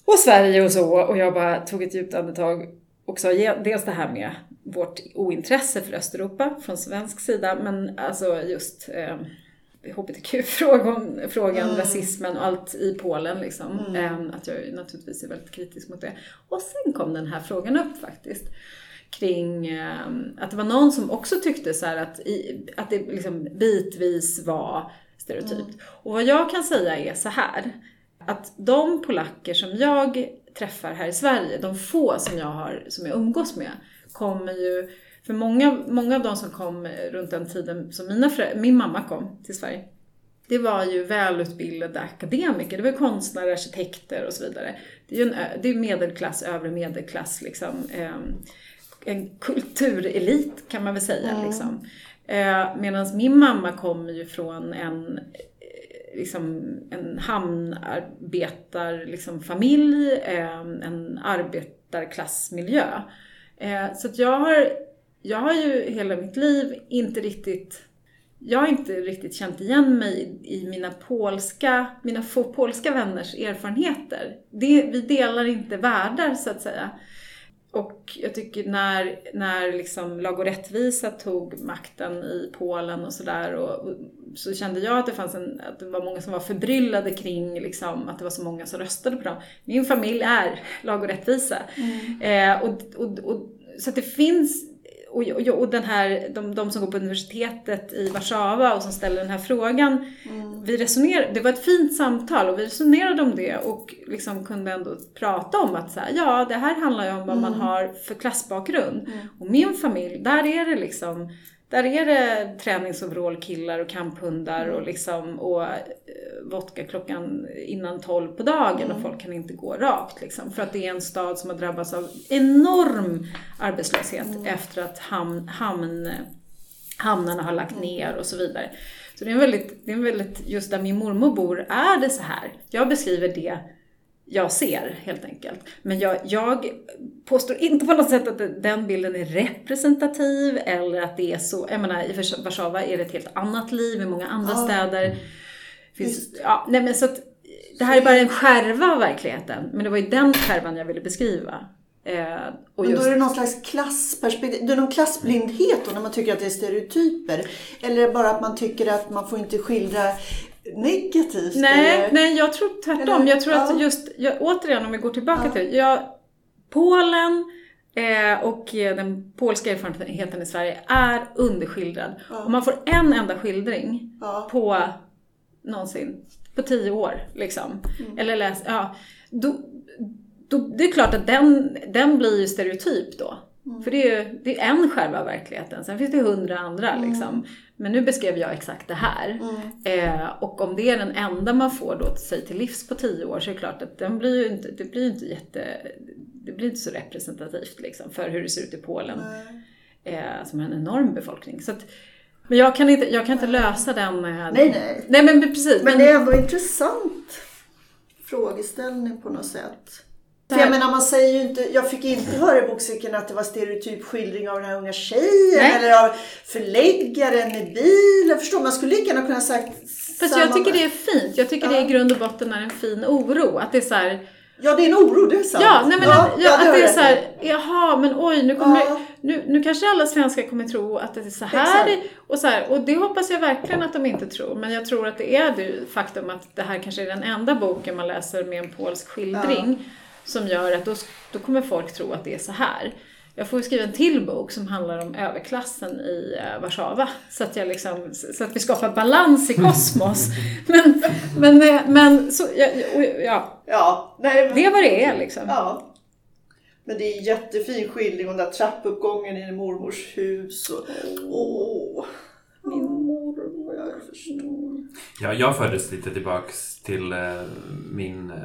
och Sverige och så. Och jag bara tog ett djupt andetag ge- dels det här med vårt ointresse för Östeuropa från svensk sida, men alltså just eh, hbtq-frågan, frågan, rasismen och allt i Polen liksom. Eh, att jag naturligtvis är väldigt kritisk mot det. Och sen kom den här frågan upp faktiskt kring eh, att det var någon som också tyckte så att, i, att det liksom bitvis var stereotypt. Och vad jag kan säga är så här, att de polacker som jag träffar här i Sverige, de få som jag, har, som jag umgås med, kommer ju... För många, många av de som kom runt den tiden som mina min mamma kom till Sverige, det var ju välutbildade akademiker. Det var konstnärer, arkitekter och så vidare. Det är ju en det är medelklass, övre medelklass, liksom. ehm, en kulturelit kan man väl säga. Liksom. Eh, Medan min mamma kommer ju från en, liksom, en hamnarbetar, liksom, familj, eh, en arbetarklassmiljö. Eh, så att jag har, jag har ju hela mitt liv inte riktigt jag har inte riktigt känt igen mig i mina polska, mina få polska vänners erfarenheter. Det, vi delar inte världar så att säga. Och jag tycker när, när liksom Lag och rättvisa tog makten i Polen och sådär så kände jag att det fanns en, att det var många som var förbryllade kring liksom, att det var så många som röstade på dem. Min familj är Lag och rättvisa. Mm. Eh, och, och, och, så att det finns och, och, och den här, de, de, som går på universitetet i Warszawa och som ställer den här frågan. Mm. Vi resonerade, det var ett fint samtal och vi resonerade om det och liksom kunde ändå prata om att så här, ja, det här handlar ju om vad mm. man har för klassbakgrund. Mm. Och min familj, där är det liksom där är det träningsoverall-killar och kamphundar och, liksom, och eh, vodka klockan innan tolv på dagen mm. och folk kan inte gå rakt. Liksom, för att det är en stad som har drabbats av enorm arbetslöshet mm. efter att hamn, hamn, hamnarna har lagt ner och så vidare. Så det är en väldigt, det är en väldigt, just där min mormor bor är det så här. Jag beskriver det jag ser helt enkelt. Men jag, jag påstår inte på något sätt att den bilden är representativ eller att det är så. Jag menar, i Warszawa är det ett helt annat liv, i många andra ja. städer. Finns, ja, nej men så att, det här är bara en skärva av verkligheten. Men det var ju den skärvan jag ville beskriva. Eh, och men då är det någon slags klassperspektiv. Det är någon klassblindhet då när man tycker att det är stereotyper? Eller är det bara att man tycker att man får inte skildra negativt? Nej, eller? nej jag tror tvärtom. Eller? Jag tror ja. att just, jag, återigen om vi går tillbaka ja. till jag, Polen eh, och den polska erfarenheten i Sverige är underskildrad. Ja. Och man får en enda skildring på någonsin, på tio år liksom. Mm. Eller läs, ja. Då, då, det är klart att den, den blir ju stereotyp då. Mm. För det är ju det är en själva verkligheten, sen finns det hundra andra mm. liksom. Men nu beskrev jag exakt det här. Mm. Eh, och om det är den enda man får då sig till livs på tio år så är det klart att den blir ju inte, det blir ju inte jätte, det blir inte så representativt liksom för hur det ser ut i Polen. Eh, som har en enorm befolkning. Så att, men jag kan inte, jag kan inte lösa den med... Nej, nej. Nej, men precis. Men, men det är ändå intressant frågeställning på något sätt. För jag menar man säger ju inte, jag fick inte höra i bokcirkeln att det var stereotyp skildring av den här unga tjejen Nej. eller av förläggaren i bilen. Förstår Man skulle lika gärna kunna sagt Fast samma... jag tycker det är fint. Jag tycker ja. det i grund och botten är en fin oro. Att det är så här, Ja, det är en oro, det är sant. Ja, nej, men ja, att, ja, att det är så här, jaha, men oj, nu, kommer ja. nu, nu kanske alla svenskar kommer tro att det är så här, och så här. Och det hoppas jag verkligen att de inte tror. Men jag tror att det är det faktum att det här kanske är den enda boken man läser med en polsk skildring. Som gör att då, då kommer folk tro att det är så här. Jag får skriva en till bok som handlar om överklassen i uh, Warszawa. Så att, jag liksom, så att vi skapar balans i kosmos. men, men, eh, men så, ja, ja. ja nej, men, det är vad det är liksom. Ja. Men det är en jättefin skildring om den där trappuppgången i mormors hus. Och, åh, min mormor, jag förstår. Ja, jag fördes lite tillbaks till uh, min uh,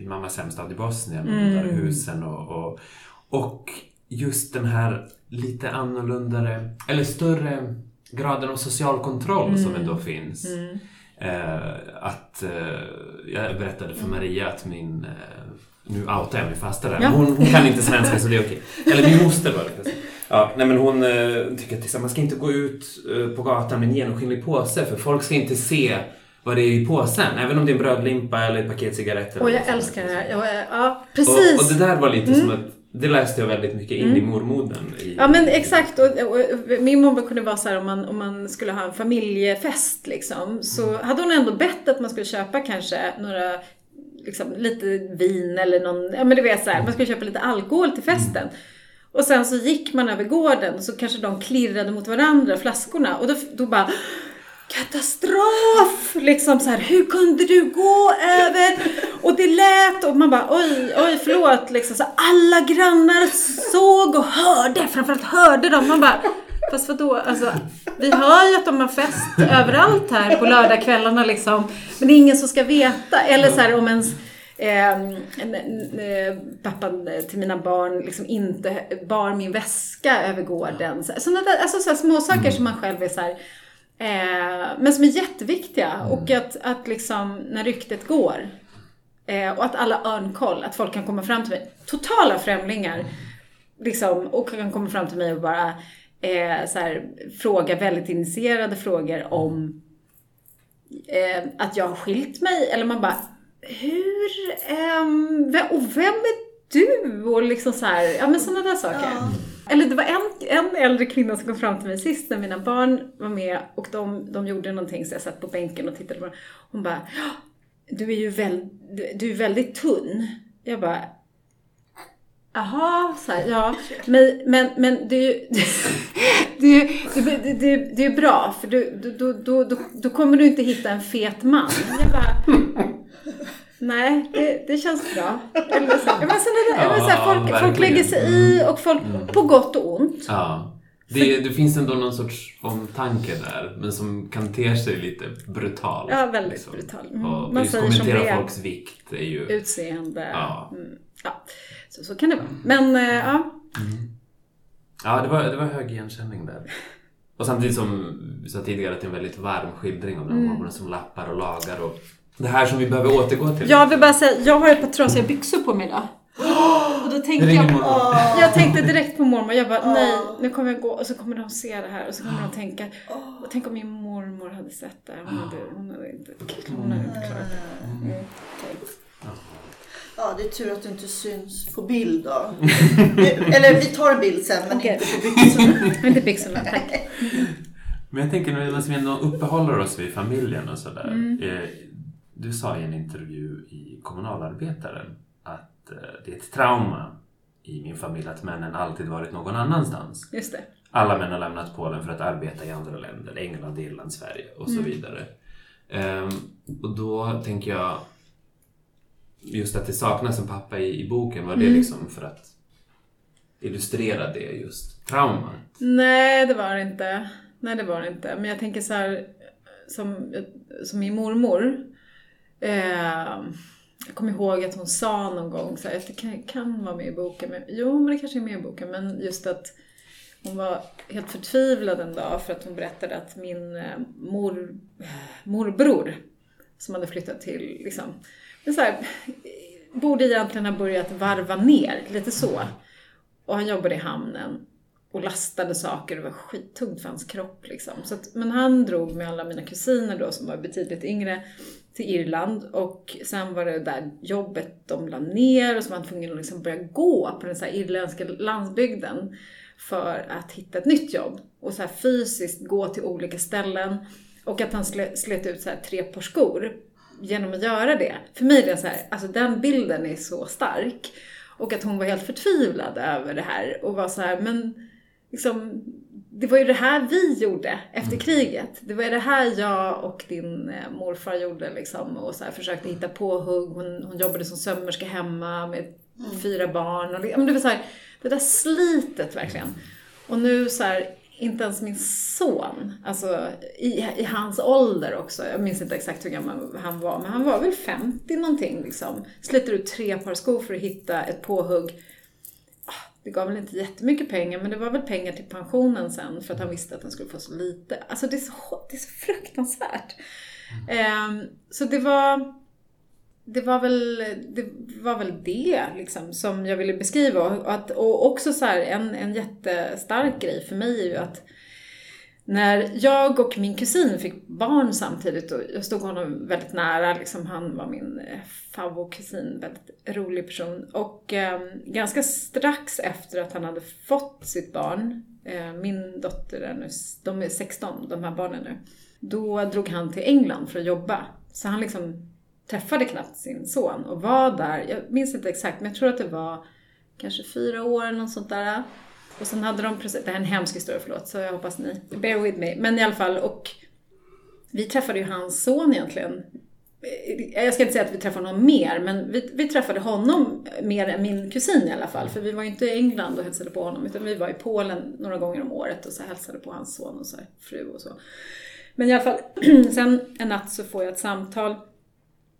min mammas hemstad i Bosnien, mm. där husen och, och, och just den här lite annorlundare, eller större graden av social kontroll mm. som ändå finns. Mm. Eh, att eh, jag berättade för Maria att min, eh, nu outar jag min fasta där, ja. hon, hon, kan inte svenska så det är okej. Eller min moster var det Ja, nej men hon eh, tycker att man ska inte gå ut eh, på gatan med en genomskinlig påse för folk ska inte se vad det är i påsen. Även om det är en brödlimpa eller ett paket cigaretter. Och jag älskar det här. Ja, ja precis. Och, och, det där var lite mm. som att det läste jag väldigt mycket in mm. i mormodern. I, ja men exakt. Och, och, och, min mormor kunde vara så här om man, om man skulle ha en familjefest liksom. Så mm. hade hon ändå bett att man skulle köpa kanske några Liksom, lite vin eller någon, ja men du vet så här, man skulle köpa lite alkohol till festen. Och sen så gick man över gården och så kanske de klirrade mot varandra, flaskorna. Och då, då bara katastrof! Liksom så här, hur kunde du gå över? Och det lät och man bara oj, oj, förlåt. Liksom, så alla grannar såg och hörde, framförallt hörde de. Man bara, fast vadå? Alltså, vi hör ju att de har fest överallt här på lördagskvällarna liksom. Men det är ingen som ska veta. Eller så här, om ens Eh, pappan till mina barn liksom inte bar min väska över gården. Sådana där, alltså så små saker mm. som man själv är så här, Eh, men som är jätteviktiga. Mm. Och att, att liksom, när ryktet går. Eh, och att alla örnkoll, att folk kan komma fram till mig. Totala främlingar. Liksom, och kan komma fram till mig och bara eh, så här, fråga väldigt initierade frågor om eh, att jag har skilt mig. Eller man bara, hur, ve- och vem är du? Och liksom så här, ja men sådana där saker. Ja. Eller det var en, en äldre kvinna som kom fram till mig sist när mina barn var med och de, de gjorde någonting så jag satt på bänken och tittade på dem. Hon bara, "Ja, du är ju väl, du, du är väldigt tunn. Jag bara, Jaha, så här, ja. Men, men, men det är ju det, det, det, det, är bra för du, du, då, då, då, då kommer du inte hitta en fet man. Jag bara, nej, det, det känns bra. Eller men det, ja, men så här, folk, folk lägger sig i och folk, på gott och ont. Ja. Det, det finns ändå någon sorts omtanke där, men som kan te sig lite brutal. Ja, väldigt brutal. Mm. Och Man just kommentera folks vikt är ju... Utseende. Ja. Mm, ja. Så, så kan det vara. Men, eh, ja. Ja, det var, det var hög igenkänning där. Och samtidigt som vi sa tidigare att det är en väldigt varm skildring av de Mm. som lappar och lagar och det här som vi behöver återgå till. Jag vill bara säga, jag har ett par trasiga byxor på mig idag. Och då tänkte jag, jag tänkte direkt på mormor. Jag bara, nej, nu kommer jag gå och så kommer de se det här och så kommer de tänka, och tänk om min mormor hade sett det här. Hon hade, hon hade inte, hon hade inte klarat det. Mm. Ja, det är tur att du inte syns på bild då. Eller vi tar en bild sen, men Okej. inte på byxorna. Inte byxorna, tack. Men jag tänker när vi ändå uppehåller oss vid familjen och sådär. Mm. Du sa i en intervju i Kommunalarbetaren att eh, det är ett trauma i min familj att männen alltid varit någon annanstans. Just det. Alla män har lämnat Polen för att arbeta i andra länder, England, Irland, Sverige och så Mm. vidare. Ehm, och då tänker jag just att det saknas en pappa i, i boken, var det Mm. liksom för att illustrera det just traumat? Nej, det var det inte. Nej, det var det inte. Men jag tänker så här, som, som min mormor. Eh, jag kommer ihåg att hon sa någon gång så här, att det kan, kan vara med i boken. Men, jo, men det kanske är med i boken. Men just att hon var helt förtvivlad en dag för att hon berättade att min eh, mor, eh, morbror, som hade flyttat till, liksom, men så här, borde egentligen ha börjat varva ner, lite så. Och han jobbade i hamnen och lastade saker och det var skittungt för hans kropp. Liksom. Så att, men han drog med alla mina kusiner då som var betydligt yngre till Irland och sen var det där jobbet de la ner och så var han tvungen att liksom börja gå på den så här irländska landsbygden för att hitta ett nytt jobb och så här fysiskt gå till olika ställen och att han slet ut så här tre par skor genom att göra det. För mig är det så här, alltså den bilden är så stark. Och att hon var helt förtvivlad över det här och var så här, men liksom, det var ju det här vi gjorde efter kriget. Det var ju det här jag och din eh, morfar gjorde liksom och så försökte hitta påhugg. Hon, hon jobbade som sömmerska hemma med fyra barn. Och, men det var så här, det där slitet verkligen. Och nu så här, inte ens min son, alltså i, i hans ålder också, jag minns inte exakt hur gammal han var, men han var väl 50 någonting liksom. Sliter ut tre par skor för att hitta ett påhugg. Det gav väl inte jättemycket pengar, men det var väl pengar till pensionen sen för att han visste att han skulle få så lite. Alltså det är så, det är så fruktansvärt. Ehm, så det var, det var väl det, var väl det liksom, som jag ville beskriva. Och, att, och också så här, en, en jättestark grej för mig är ju att när jag och min kusin fick barn samtidigt och jag stod honom väldigt nära, liksom, han var min eh, favvokusin, väldigt rolig person. Och eh, ganska strax efter att han hade fått sitt barn, eh, min dotter är nu, de är 16, de här barnen nu, då drog han till England för att jobba. Så han liksom träffade knappt sin son och var där, jag minns inte exakt, men jag tror att det var kanske fyra år eller något sånt där. Och sen hade de precis, det här är en hemsk historia, förlåt, så jag hoppas ni bear with me. Men i alla fall, och vi träffade ju hans son egentligen. Eh, jag ska inte säga att vi träffade honom mer, men vi, vi träffade honom mer än min kusin i alla fall. För vi var ju inte i England och hälsade på honom, utan vi var i Polen några gånger om året och så hälsade på hans son och så här, fru och så. Men i alla fall, sen en natt så får jag ett samtal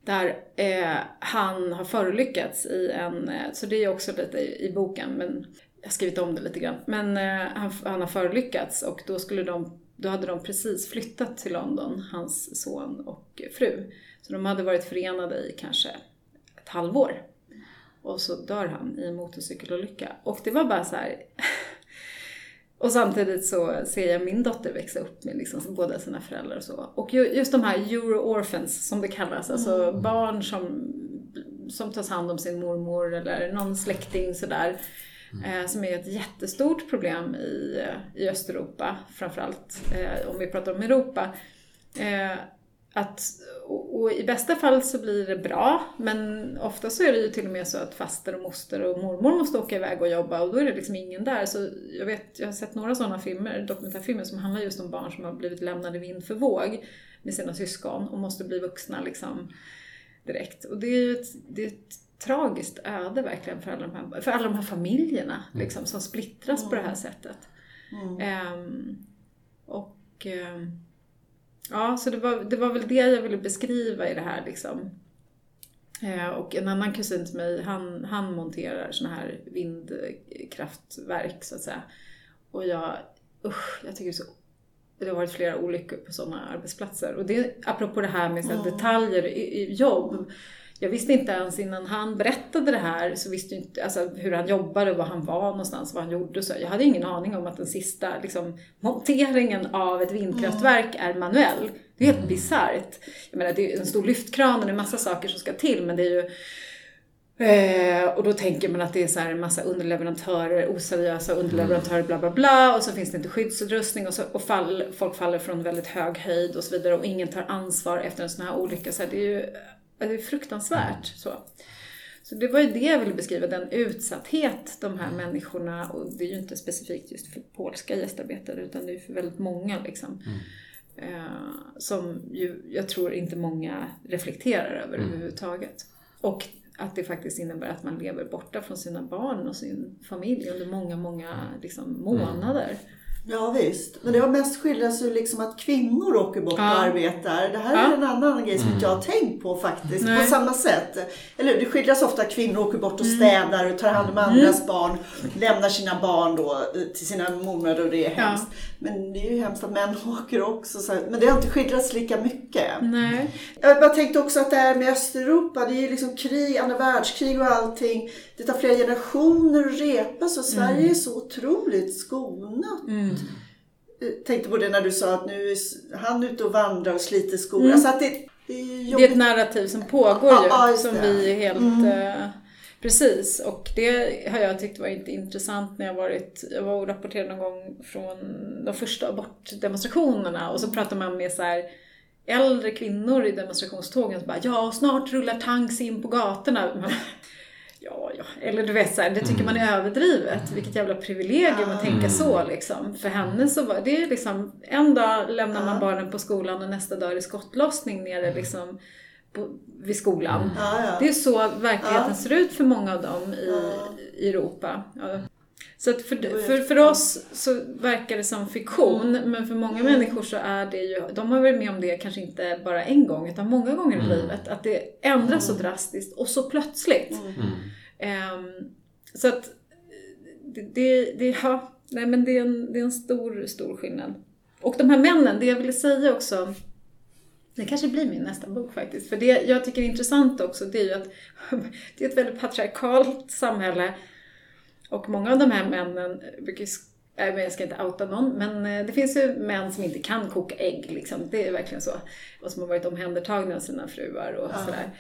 där eh, han har förolyckats i en, eh, så det är också lite i, i boken, men jag har skrivit om det lite grann. Men eh, han, han har förolyckats och då, skulle de, då hade de precis flyttat till London, hans son och fru. Så de hade varit förenade i kanske ett halvår. Och så dör han i en motorcykelolycka. Och det var bara så här... Och samtidigt så ser jag min dotter växa upp med liksom båda sina föräldrar och så. Och just de här euro-orphans som det kallas, alltså barn som, som tas hand om sin mormor eller någon släkting sådär. Mm. Eh, som är ett jättestort problem i, i Östeuropa framförallt, eh, om vi pratar om Europa. Eh, att, och, och, i bästa fall så blir det bra, men ofta så är det ju till och med så att faster och moster och mormor måste åka iväg och jobba och då är det liksom ingen där. Så jag vet, jag har sett några sådana filmer, dokumentärfilmer som handlar just om barn som har blivit lämnade vind för våg med sina syskon och måste bli vuxna liksom direkt. Och det är ju ett, det är ett tragiskt öde verkligen för alla de här, för alla de här familjerna liksom, som splittras mm. på det här sättet. Mm. Um, och um, Ja, så det var, det var väl det jag ville beskriva i det här liksom. Eh, och en annan kusin till mig, han, han monterar såna här vindkraftverk så att säga. Och jag, usch, jag tycker så det har varit flera olyckor på sådana arbetsplatser. Och det, apropå det här med så här, detaljer i, i jobb jag visste inte ens innan han berättade det här så visste jag inte alltså, hur han jobbade, var han var någonstans, vad han gjorde. Så jag hade ingen aning om att den sista liksom, monteringen av ett vindkraftverk är manuell. Det är helt mm. bisarrt. Jag menar, det är en stor lyftkran och det är massa saker som ska till, men det är ju Eh, och då tänker man att det är så här en massa underleverantörer, oseriösa underleverantörer, bla bla bla. Och så finns det inte skyddsutrustning och, så, och fall, folk faller från väldigt hög höjd och så vidare. Och ingen tar ansvar efter en sån här olycka. Så här, det är ju det är fruktansvärt. Så. Så det var ju det jag ville beskriva, den utsatthet de här människorna, och det är ju inte specifikt just för polska gästarbetare utan det är för väldigt många liksom. Mm. Eh, som ju, jag tror inte många reflekterar över mm. överhuvudtaget. Och att det faktiskt innebär att man lever borta från sina barn och sin familj under många, många liksom, månader. Mm. Ja visst, men det har mest skildrats ju liksom att kvinnor åker bort ja. och arbetar. Det här ja. är en annan grej som mm. inte jag har tänkt på faktiskt, Nej. på samma sätt. Eller det skildras ofta att kvinnor åker bort och mm. städar och tar hand om mm. andras barn, lämnar sina barn då eh, till sina mormödrar och det är hemskt. Ja. Men det är ju hemskt att män åker också, så här. men det har inte skildrats lika mycket. Nej. Jag tänkte också att det här med Östeuropa, det är ju liksom krig, andra världskrig och allting. Det tar flera generationer att repa så Sverige mm. är så otroligt skonat. Mm. Tänkte på det när du sa att nu är han ute och vandrar och sliter skor. Mm. Alltså att det, det, är det är ett narrativ som pågår ju, ja, som vi är helt... Mm. Uh, precis, och det har jag tyckt varit intressant när jag varit... Jag var och rapporterade någon gång från de första abortdemonstrationerna och så pratar man med så här, äldre kvinnor i demonstrationstågen som bara ja, snart rullar tanks in på gatorna. Ja, ja. Eller du vet så här, det tycker man är mm. överdrivet. Vilket jävla privilegium att tänka mm. så liksom. För henne så var det liksom, en dag lämnar man barnen på skolan och nästa dag är det skottlossning nere mm. liksom på, vid skolan. Det är så verkligheten ser ut för många av dem i, i Europa. Så att för, för, för oss så verkar det som fiktion, men för många människor så är det ju, de har varit med om det kanske inte bara en gång, utan många gånger i livet. Att det ändras så drastiskt och så plötsligt. Um, så att det, det, det, ja, nej men det är, en, det är en stor, stor skillnad. Och de här männen, det jag ville säga också, det kanske blir min nästa bok faktiskt. För det jag tycker är intressant också, det är ju att det är ett väldigt patriarkalt samhälle. Och många av de här männen brukar jag ska inte outa någon, men eh, det finns ju män som inte kan koka ägg. Liksom. Det är verkligen så. Och som har varit omhändertagna av sina fruar och ja. sådär.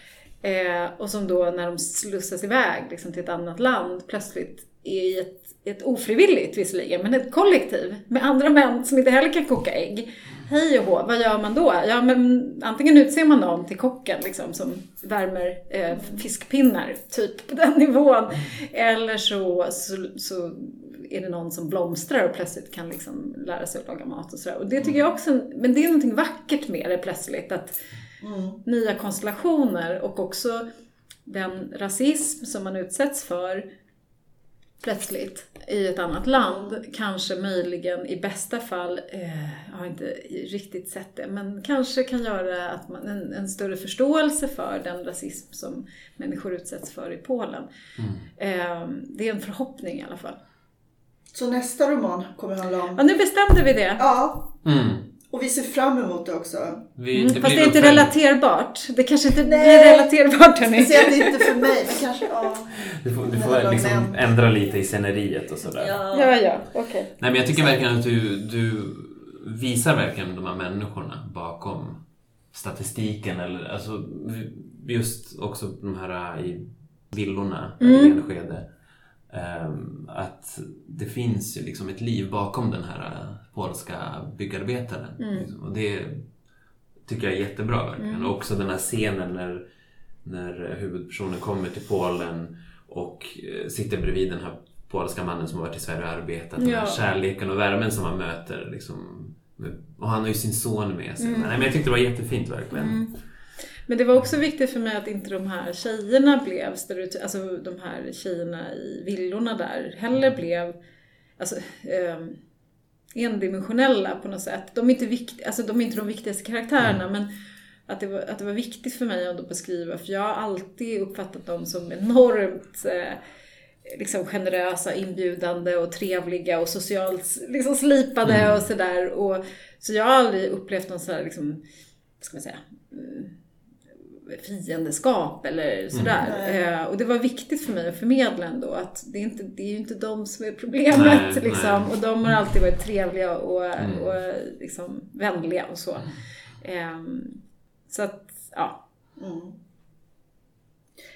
Eh, och som då när de slussas iväg liksom, till ett annat land plötsligt är i ett, ett ofrivilligt visserligen, men ett kollektiv med andra män som inte heller kan koka ägg. Hej och hå, vad gör man då? Ja, men antingen utser man någon till kocken liksom, som värmer eh, fiskpinnar, typ på den nivån. Eller så, så, så är det någon som blomstrar och plötsligt kan liksom lära sig att laga mat och sådär. Och det tycker jag också, men det är någonting vackert med det plötsligt. Att, mm. nya konstellationer och också den rasism som man utsätts för plötsligt i ett annat land kanske möjligen i bästa fall, eh, jag har inte riktigt sett det, men kanske kan göra att man, en, en större förståelse för den rasism som människor utsätts för i Polen. Mm. Eh, det är en förhoppning i alla fall. Så nästa roman kommer handla om? Ja, nu bestämde vi det. Ja. Mm. Och vi ser fram emot det också. Vi, Mm, det fast blir det är inte relaterbart. Det kanske inte Nej. blir relaterbart hörni. Speciellt inte för mig, men kanske ja. Du får, du får liksom ändra lite i sceneriet och sådär. Ja, ja, okej. Nej men jag tycker verkligen att du, du visar verkligen de här människorna bakom statistiken eller alltså just också de här i villorna Mm. i Enskede. Ehm, att det finns ju liksom ett liv bakom den här polska byggarbetaren. Mm. Liksom. Och det tycker jag är jättebra verkligen. Och också den här scenen när, när huvudpersonen kommer till Polen och eh, sitter bredvid den här polska mannen som har varit i Sverige och arbetat. Den här Ja. kärleken och värmen som han möter. Liksom. Och han har ju sin son med sig. Mm. Nej, men jag tyckte det var jättefint verkligen. Men det var också viktigt för mig att inte de här tjejerna blev stereotyp, alltså de här tjejerna i villorna där heller blev alltså, ehm, endimensionella på något sätt. De är inte, vikt, alltså, de, är inte de viktigaste karaktärerna men att det, var, att det var viktigt för mig att beskriva för jag har alltid uppfattat dem som enormt eh, liksom generösa, inbjudande och trevliga och socialt liksom slipade och sådär. Så jag har aldrig upplevt någon sån här liksom, vad ska man säga, mm, fiendeskap eller sådär. Nej. Eh, och det var viktigt för mig att förmedla ändå att det är, inte, det är ju inte de som är problemet. Nej, liksom. nej. Och de har alltid varit trevliga och, Mm. och liksom vänliga och så. Ehm, så att, ja. Mm.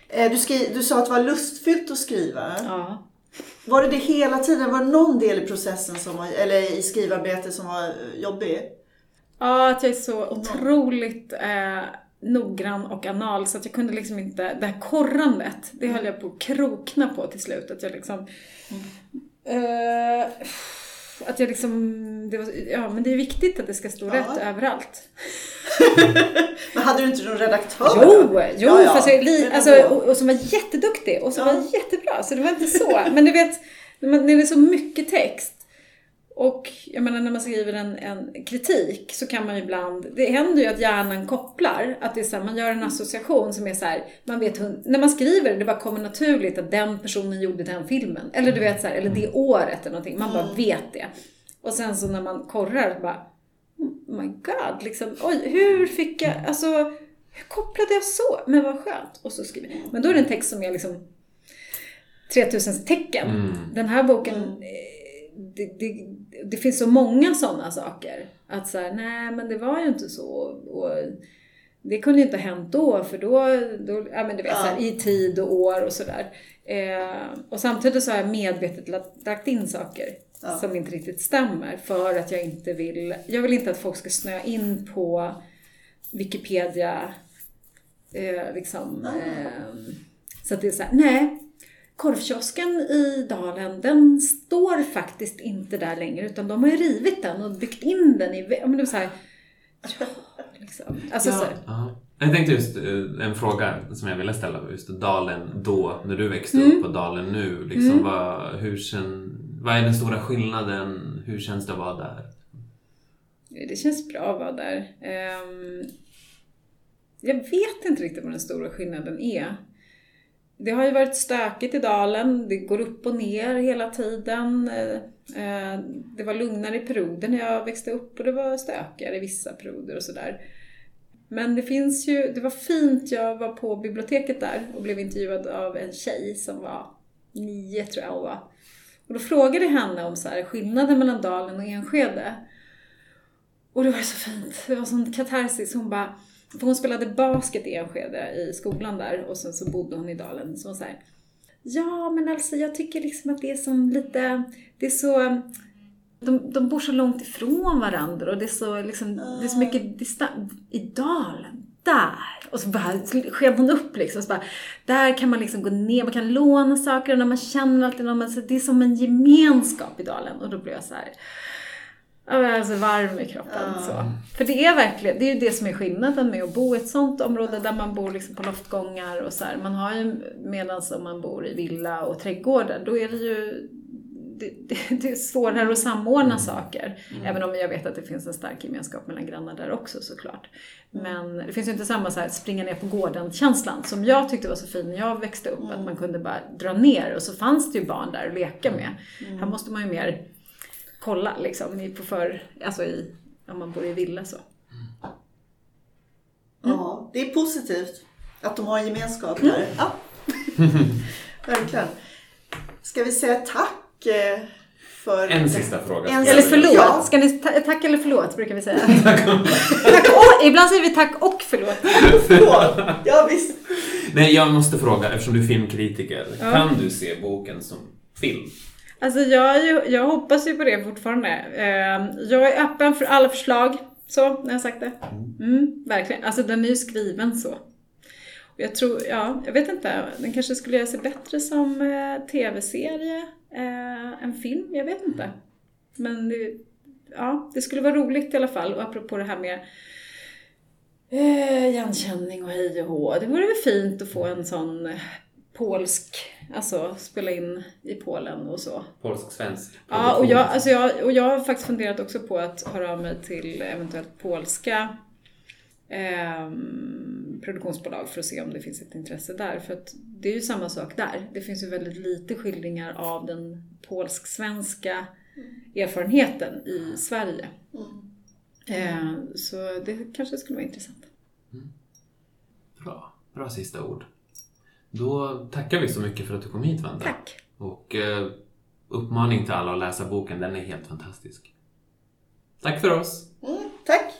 Eh, Du, skri- du sa att det var lustfyllt att skriva. ja. Var det det hela tiden? Var det någon del i processen som var, eller i skrivarbetet som var jobbig? Ja, att jag är så otroligt eh, noggrann och anal så att jag kunde liksom inte, det här korrandet, det höll jag på att krokna på till slut. Att jag liksom... Eh, att jag liksom, det var, ja men det är viktigt att det ska stå Ja. rätt överallt. Men hade du inte någon redaktör? Jo, då? jo Ja, ja. jag, li, alltså, och, och som var jätteduktig och som Ja. var jättebra. Så det var inte så. Men du vet, när det är så mycket text och jag menar när man skriver en, en kritik så kan man ju ibland, det händer ju att hjärnan kopplar, att det är så här, man gör en association som är så här, man vet när man skriver det, bara kommer naturligt att den personen gjorde den filmen. Eller du vet så här, eller det året eller någonting, man bara vet det. Och sen så när man korrar, bara, oh my god, liksom, oj, hur fick jag, alltså, hur kopplade jag så? Men vad skönt. Och så skriver jag. Men då är det en text som är liksom 3000 tecken. Mm. Den här boken, eh, det, det, det finns så många sådana saker. Att så här, nej men det var ju inte så. Och det kunde ju inte ha hänt då, för då, då ja men du vet, Ja. så här, i tid och år och sådär. Eh, och samtidigt så har jag medvetet lagt, in saker Ja. som inte riktigt stämmer för att jag inte vill, jag vill inte att folk ska snöa in på Wikipedia, eh, liksom. Eh, så att det är så här, nej, korvkiosken i Dalen, den står faktiskt inte där längre utan de har ju rivit den och byggt in den i, vä- ja men det är så här, ja, liksom. Alltså så här, Ja. Jag tänkte just eh, en fråga som jag ville ställa. Just Dalen då, när du växte Mm. upp och Dalen nu. Liksom, vad, hur kän, vad är den stora skillnaden? Hur känns det att vara där? Det känns bra att vara där. Ehm, jag vet inte riktigt vad den stora skillnaden är. Det har ju varit stökigt i dalen, det går upp och ner hela tiden. Eh, eh, det var lugnare i perioder när jag växte upp och det var stökigare i vissa perioder och sådär. Men det finns ju, det var fint, jag var på biblioteket där och blev intervjuad av en tjej som var nio tror jag hon var. Och då frågade jag henne om så här, skillnaden mellan Dalen och Enskede. Och det var så fint. Det var sån katarsis. Hon bara, för hon spelade basket i Enskede i skolan där och sen så bodde hon i Dalen. Så hon sa Ja, men alltså jag tycker liksom att det är som lite, det är så, de, de bor så långt ifrån varandra och det är så liksom, det är så mycket distans. I Dalen, där! Och så bara sken hon upp liksom. Så bara, där kan man liksom gå ner, man kan låna saker och när man känner alltid någon, alltså, det är som en gemenskap i Dalen. Och då blev jag så här. Alltså varm i kroppen. Ja. Så. För det är verkligen, det är ju det som är skillnaden med att bo i ett sånt område där man bor liksom på loftgångar och så här. Man har ju, medan om man bor i villa och trädgårdar, då är det ju det, det, det är svårare att samordna saker. Även om jag vet att det finns en stark gemenskap mellan grannar där också såklart. Men det finns ju inte samma så här, springa ner på gården-känslan som jag tyckte var så fin när jag växte upp. Att man kunde bara dra ner och så fanns det ju barn där att leka med. Här måste man ju mer kolla liksom i- på för, alltså i om man bor i villa så. Ja, det är positivt att de har en gemenskap där. Ja. Verkligen. Ska vi säga tack eh, för... En sista fråga. En Eller sista- förlåt. Ja. Ska ni ta- tack eller förlåt brukar vi säga. tack och, ibland säger vi tack och förlåt. Förlåt. Ja, visst. Nej, jag måste fråga, eftersom du är filmkritiker. Ja. Kan du se boken som film? Alltså jag, jag hoppas ju på det fortfarande. Eh, Jag är öppen för alla förslag. Så, när jag sagt det. Mm, verkligen. Alltså den är ju skriven så. Och Jag tror, ja, jag vet inte. Den kanske skulle göra sig bättre som eh, tv-serie eh, än film. Jag vet inte. Men det, ja, det skulle vara roligt i alla fall. Och apropå det här med eh, igenkänning och hej och hå. Det vore väl fint att få en sån polsk, alltså spela in i Polen och så. Polsk-svensk Ja, och jag, alltså jag, och jag har faktiskt funderat också på att höra av mig till eventuellt polska ehm, produktionsbolag för att se om det finns ett intresse där. För att det är ju samma sak där. Det finns ju väldigt lite skildringar av den polsk-svenska erfarenheten i Sverige. Eh, så det kanske skulle vara intressant. Bra. Bra sista ord. Då tackar vi så mycket för att du kom hit, Vanda. Tack! Och eh, uppmaning till alla att läsa boken, den är helt fantastisk. Tack för oss! Mm, tack.